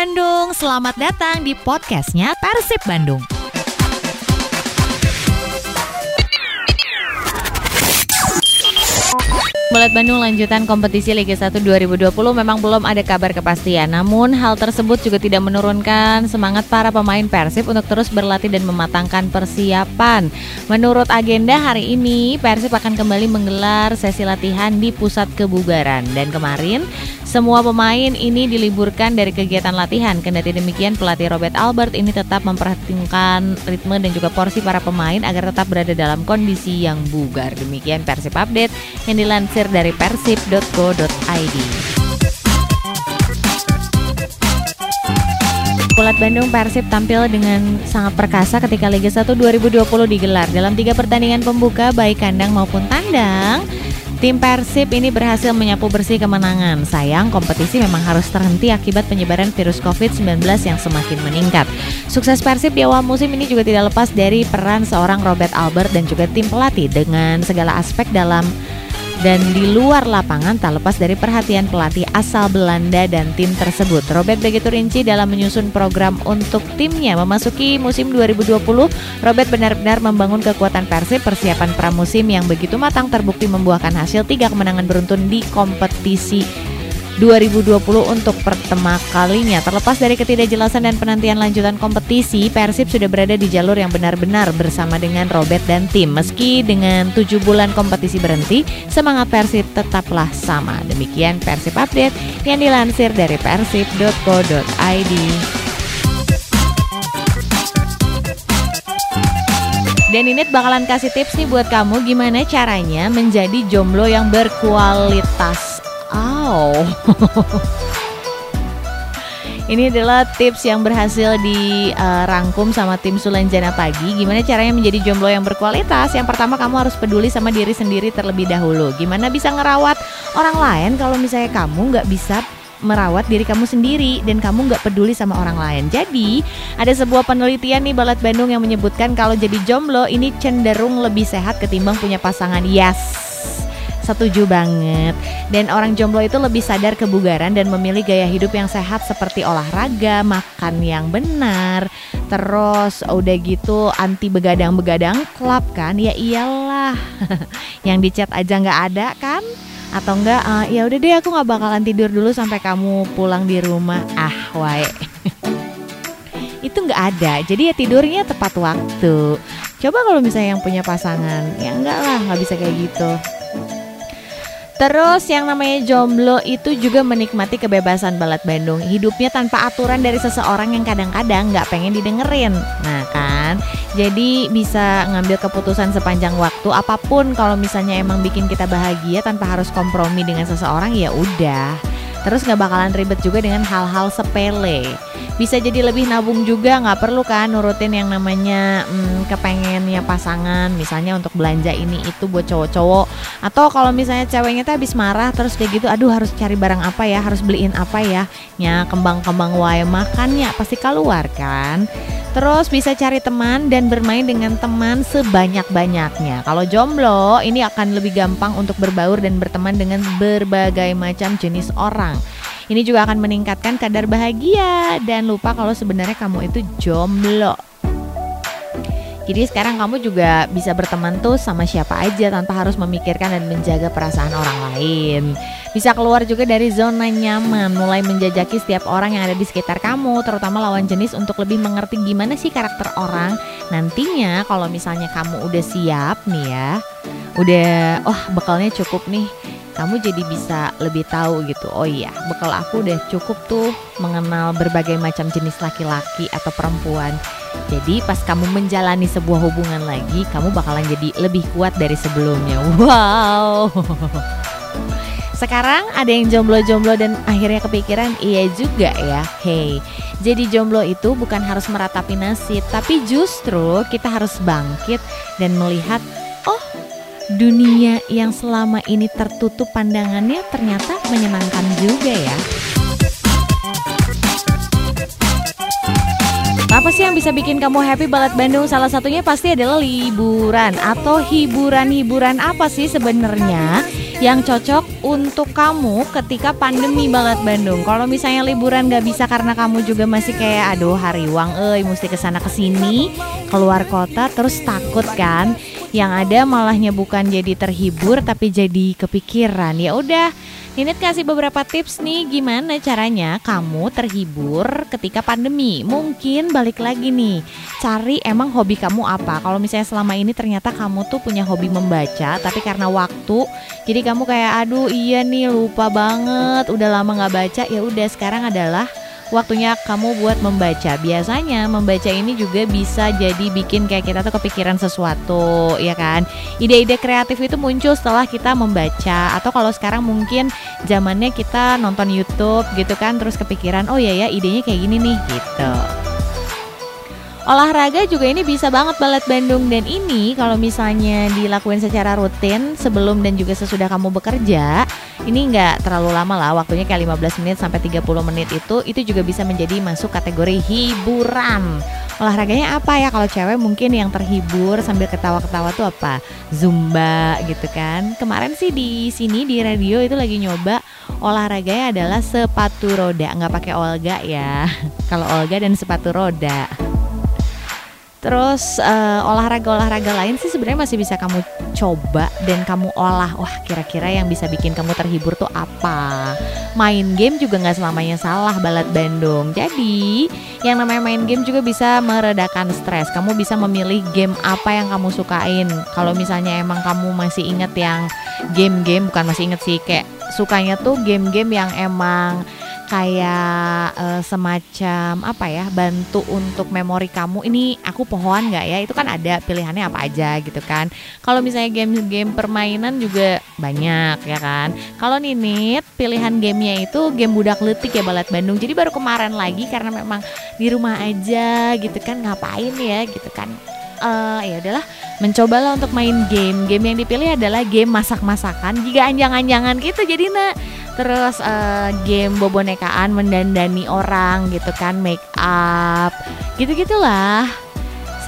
Bandung, selamat datang di podcastnya Persib Bandung. Balat Bandung lanjutan kompetisi Liga 1 2020 memang belum ada kabar kepastian. Namun hal tersebut juga tidak menurunkan semangat para pemain Persib untuk terus berlatih dan mematangkan persiapan. Menurut agenda hari ini, Persib akan kembali menggelar sesi latihan di pusat kebugaran dan kemarin semua pemain ini diliburkan dari kegiatan latihan. Kendati demikian, pelatih Robert Albert ini tetap memperhatikan ritme dan juga porsi para pemain agar tetap berada dalam kondisi yang bugar. Demikian Persib Update yang dilansir dari persib.co.id. Pulat Bandung Persib tampil dengan sangat perkasa ketika Liga 1 2020 digelar. Dalam tiga pertandingan pembuka baik kandang maupun tandang, Tim Persib ini berhasil menyapu bersih kemenangan. Sayang, kompetisi memang harus terhenti akibat penyebaran virus COVID-19 yang semakin meningkat. Sukses Persib di awal musim ini juga tidak lepas dari peran seorang Robert Albert dan juga tim pelatih dengan segala aspek dalam dan di luar lapangan tak lepas dari perhatian pelatih asal Belanda dan tim tersebut. Robert begitu rinci dalam menyusun program untuk timnya memasuki musim 2020. Robert benar-benar membangun kekuatan Persib persiapan pramusim yang begitu matang terbukti membuahkan hasil tiga kemenangan beruntun di kompetisi 2020 untuk pertama kalinya. Terlepas dari ketidakjelasan dan penantian lanjutan kompetisi, Persib sudah berada di jalur yang benar-benar bersama dengan Robert dan tim. Meski dengan tujuh bulan kompetisi berhenti, semangat Persib tetaplah sama. Demikian Persib Update yang dilansir dari persib.co.id. Dan ini bakalan kasih tips nih buat kamu gimana caranya menjadi jomblo yang berkualitas Wow. Ini adalah tips yang berhasil dirangkum sama tim Sulanjana Pagi. Gimana caranya menjadi jomblo yang berkualitas? Yang pertama kamu harus peduli sama diri sendiri terlebih dahulu. Gimana bisa ngerawat orang lain kalau misalnya kamu nggak bisa merawat diri kamu sendiri dan kamu nggak peduli sama orang lain. Jadi ada sebuah penelitian nih Balat Bandung yang menyebutkan kalau jadi jomblo ini cenderung lebih sehat ketimbang punya pasangan. Yes setuju banget. Dan orang jomblo itu lebih sadar kebugaran dan memilih gaya hidup yang sehat seperti olahraga, makan yang benar, terus udah gitu anti begadang-begadang klub kan? Ya iyalah. yang dicat aja nggak ada kan? Atau enggak uh, ya udah deh aku nggak bakalan tidur dulu sampai kamu pulang di rumah. Ah, wae. itu nggak ada jadi ya tidurnya tepat waktu coba kalau misalnya yang punya pasangan ya enggak lah nggak bisa kayak gitu Terus yang namanya jomblo itu juga menikmati kebebasan balat Bandung. Hidupnya tanpa aturan dari seseorang yang kadang-kadang nggak pengen didengerin. Nah kan, jadi bisa ngambil keputusan sepanjang waktu Apa pun. Kalau misalnya emang bikin kita bahagia tanpa harus kompromi dengan seseorang ya udah. Terus nggak bakalan ribet juga dengan hal-hal sepele bisa jadi lebih nabung juga nggak perlu kan nurutin yang namanya hmm, kepengennya pasangan. Misalnya untuk belanja ini itu buat cowok-cowok. Atau kalau misalnya ceweknya tuh habis marah terus kayak gitu aduh harus cari barang apa ya? Harus beliin apa ya? Ya kembang-kembang wae makannya pasti keluar kan. Terus bisa cari teman dan bermain dengan teman sebanyak-banyaknya. Kalau jomblo, ini akan lebih gampang untuk berbaur dan berteman dengan berbagai macam jenis orang. Ini juga akan meningkatkan kadar bahagia dan lupa kalau sebenarnya kamu itu jomblo. Jadi sekarang kamu juga bisa berteman tuh sama siapa aja tanpa harus memikirkan dan menjaga perasaan orang lain. Bisa keluar juga dari zona nyaman, mulai menjajaki setiap orang yang ada di sekitar kamu, terutama lawan jenis untuk lebih mengerti gimana sih karakter orang. Nantinya kalau misalnya kamu udah siap nih ya, udah oh bekalnya cukup nih kamu jadi bisa lebih tahu gitu. Oh iya, bekal aku udah cukup tuh mengenal berbagai macam jenis laki-laki atau perempuan. Jadi pas kamu menjalani sebuah hubungan lagi, kamu bakalan jadi lebih kuat dari sebelumnya. Wow. Sekarang ada yang jomblo-jomblo dan akhirnya kepikiran, iya juga ya. Hey, jadi jomblo itu bukan harus meratapi nasib, tapi justru kita harus bangkit dan melihat dunia yang selama ini tertutup pandangannya ternyata menyenangkan juga ya. Apa sih yang bisa bikin kamu happy banget Bandung? Salah satunya pasti adalah liburan atau hiburan-hiburan apa sih sebenarnya yang cocok untuk kamu ketika pandemi banget Bandung. Kalau misalnya liburan gak bisa karena kamu juga masih kayak aduh hari uang eh mesti ke sana ke sini keluar kota terus takut kan. Yang ada malahnya bukan jadi terhibur tapi jadi kepikiran. Ya udah Ninit kasih beberapa tips nih gimana caranya kamu terhibur ketika pandemi. Mungkin balik lagi nih, cari emang hobi kamu apa. Kalau misalnya selama ini ternyata kamu tuh punya hobi membaca, tapi karena waktu, jadi kamu kayak aduh iya nih lupa banget, udah lama nggak baca. Ya udah sekarang adalah waktunya kamu buat membaca. Biasanya membaca ini juga bisa jadi bikin kayak kita tuh kepikiran sesuatu, ya kan? Ide-ide kreatif itu muncul setelah kita membaca atau kalau sekarang mungkin zamannya kita nonton YouTube gitu kan terus kepikiran, "Oh ya ya, idenya kayak gini nih." gitu. Olahraga juga ini bisa banget balet Bandung. Dan ini kalau misalnya dilakuin secara rutin sebelum dan juga sesudah kamu bekerja ini nggak terlalu lama lah. Waktunya kayak 15 menit sampai 30 menit itu itu juga bisa menjadi masuk kategori hiburan. Olahraganya apa ya? Kalau cewek mungkin yang terhibur sambil ketawa-ketawa tuh apa? Zumba gitu kan? Kemarin sih di sini di radio itu lagi nyoba olahraganya adalah sepatu roda. Nggak pakai olga ya. Kalau olga dan sepatu roda Terus uh, olahraga-olahraga lain sih sebenarnya masih bisa kamu coba dan kamu olah. Wah, kira-kira yang bisa bikin kamu terhibur tuh apa? Main game juga nggak selamanya salah balat Bandung. Jadi, yang namanya main game juga bisa meredakan stres. Kamu bisa memilih game apa yang kamu sukain. Kalau misalnya emang kamu masih inget yang game-game bukan masih inget sih kayak sukanya tuh game-game yang emang kayak uh, semacam apa ya bantu untuk memori kamu. Ini aku pohon nggak ya? Itu kan ada pilihannya apa aja gitu kan. Kalau misalnya game-game permainan juga banyak ya kan. Kalau Ninit pilihan gamenya itu game budak letik ya balat Bandung. Jadi baru kemarin lagi karena memang di rumah aja gitu kan ngapain ya gitu kan. Uh, ya adalah mencobalah untuk main game. Game yang dipilih adalah game masak-masakan. Jika anjang-anjangan gitu jadi nak terus uh, game bobonekaan mendandani orang gitu kan make up gitu gitulah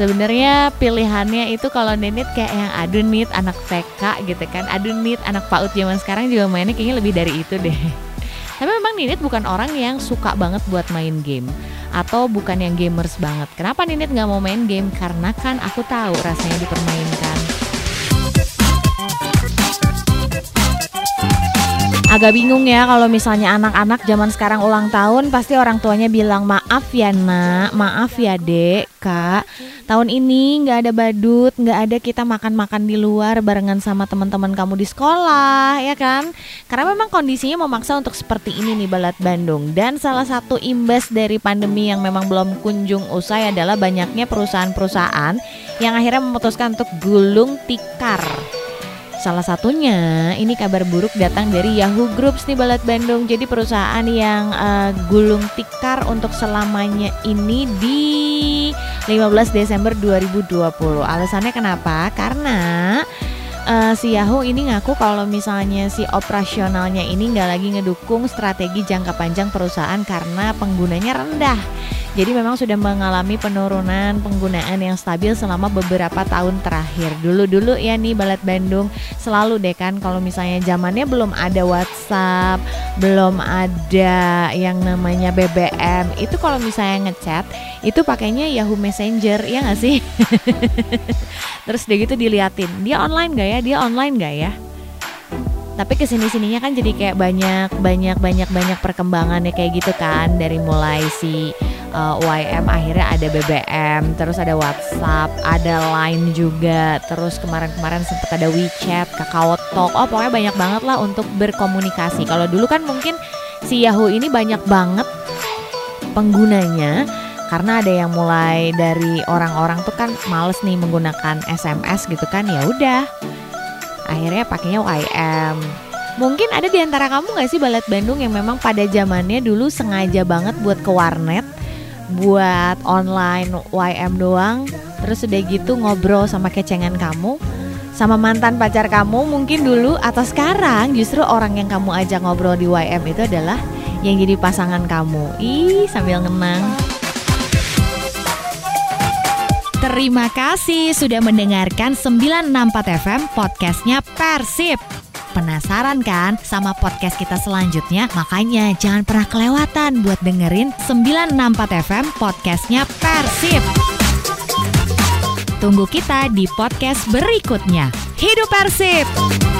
sebenarnya pilihannya itu kalau Nenit kayak yang adunit anak TK gitu kan adunit anak PAUD zaman sekarang juga mainnya kayaknya lebih dari itu deh tapi memang Ninit bukan orang yang suka banget buat main game atau bukan yang gamers banget. Kenapa Ninit nggak mau main game? Karena kan aku tahu rasanya dipermainkan. Agak bingung ya kalau misalnya anak-anak zaman sekarang ulang tahun pasti orang tuanya bilang maaf ya nak, maaf ya dek, kak. Tahun ini nggak ada badut, nggak ada kita makan-makan di luar barengan sama teman-teman kamu di sekolah, ya kan? Karena memang kondisinya memaksa untuk seperti ini nih Balat Bandung. Dan salah satu imbas dari pandemi yang memang belum kunjung usai adalah banyaknya perusahaan-perusahaan yang akhirnya memutuskan untuk gulung tikar Salah satunya ini kabar buruk datang dari Yahoo Groups nih Balat Bandung. Jadi perusahaan yang uh, gulung tikar untuk selamanya ini di 15 Desember 2020. Alasannya kenapa? Karena uh, si Yahoo ini ngaku kalau misalnya si operasionalnya ini nggak lagi ngedukung strategi jangka panjang perusahaan karena penggunanya rendah. Jadi memang sudah mengalami penurunan penggunaan yang stabil selama beberapa tahun terakhir. Dulu-dulu ya nih Balat Bandung selalu deh kan kalau misalnya zamannya belum ada WhatsApp, belum ada yang namanya BBM. Itu kalau misalnya ngechat itu pakainya Yahoo Messenger ya nggak sih? Terus deh gitu diliatin, dia online gak ya? Dia online gak ya? tapi ke sini sininya kan jadi kayak banyak banyak banyak banyak perkembangannya kayak gitu kan dari mulai si uh, eh, YM akhirnya ada BBM terus ada WhatsApp ada Line juga terus kemarin-kemarin sempat ada WeChat Kakao Talk oh pokoknya banyak banget lah untuk berkomunikasi. Kalau dulu kan mungkin si Yahoo ini banyak banget penggunanya karena ada yang mulai dari orang-orang tuh kan males nih menggunakan SMS gitu kan ya udah. Akhirnya pakainya YM Mungkin ada di antara kamu gak sih Balet Bandung yang memang pada zamannya dulu sengaja banget buat ke warnet Buat online YM doang. Terus udah gitu ngobrol sama kecengan kamu Sama mantan pacar kamu mungkin dulu Atau sekarang. Justru orang yang kamu ajak ngobrol di YM itu adalah Yang jadi pasangan kamu. Ih sambil ngenang. Terima kasih sudah mendengarkan 964 FM podcastnya Persib. Penasaran kan sama podcast kita selanjutnya? Makanya jangan pernah kelewatan buat dengerin 964 FM podcastnya Persib. Tunggu kita di podcast berikutnya. Hidup Persib!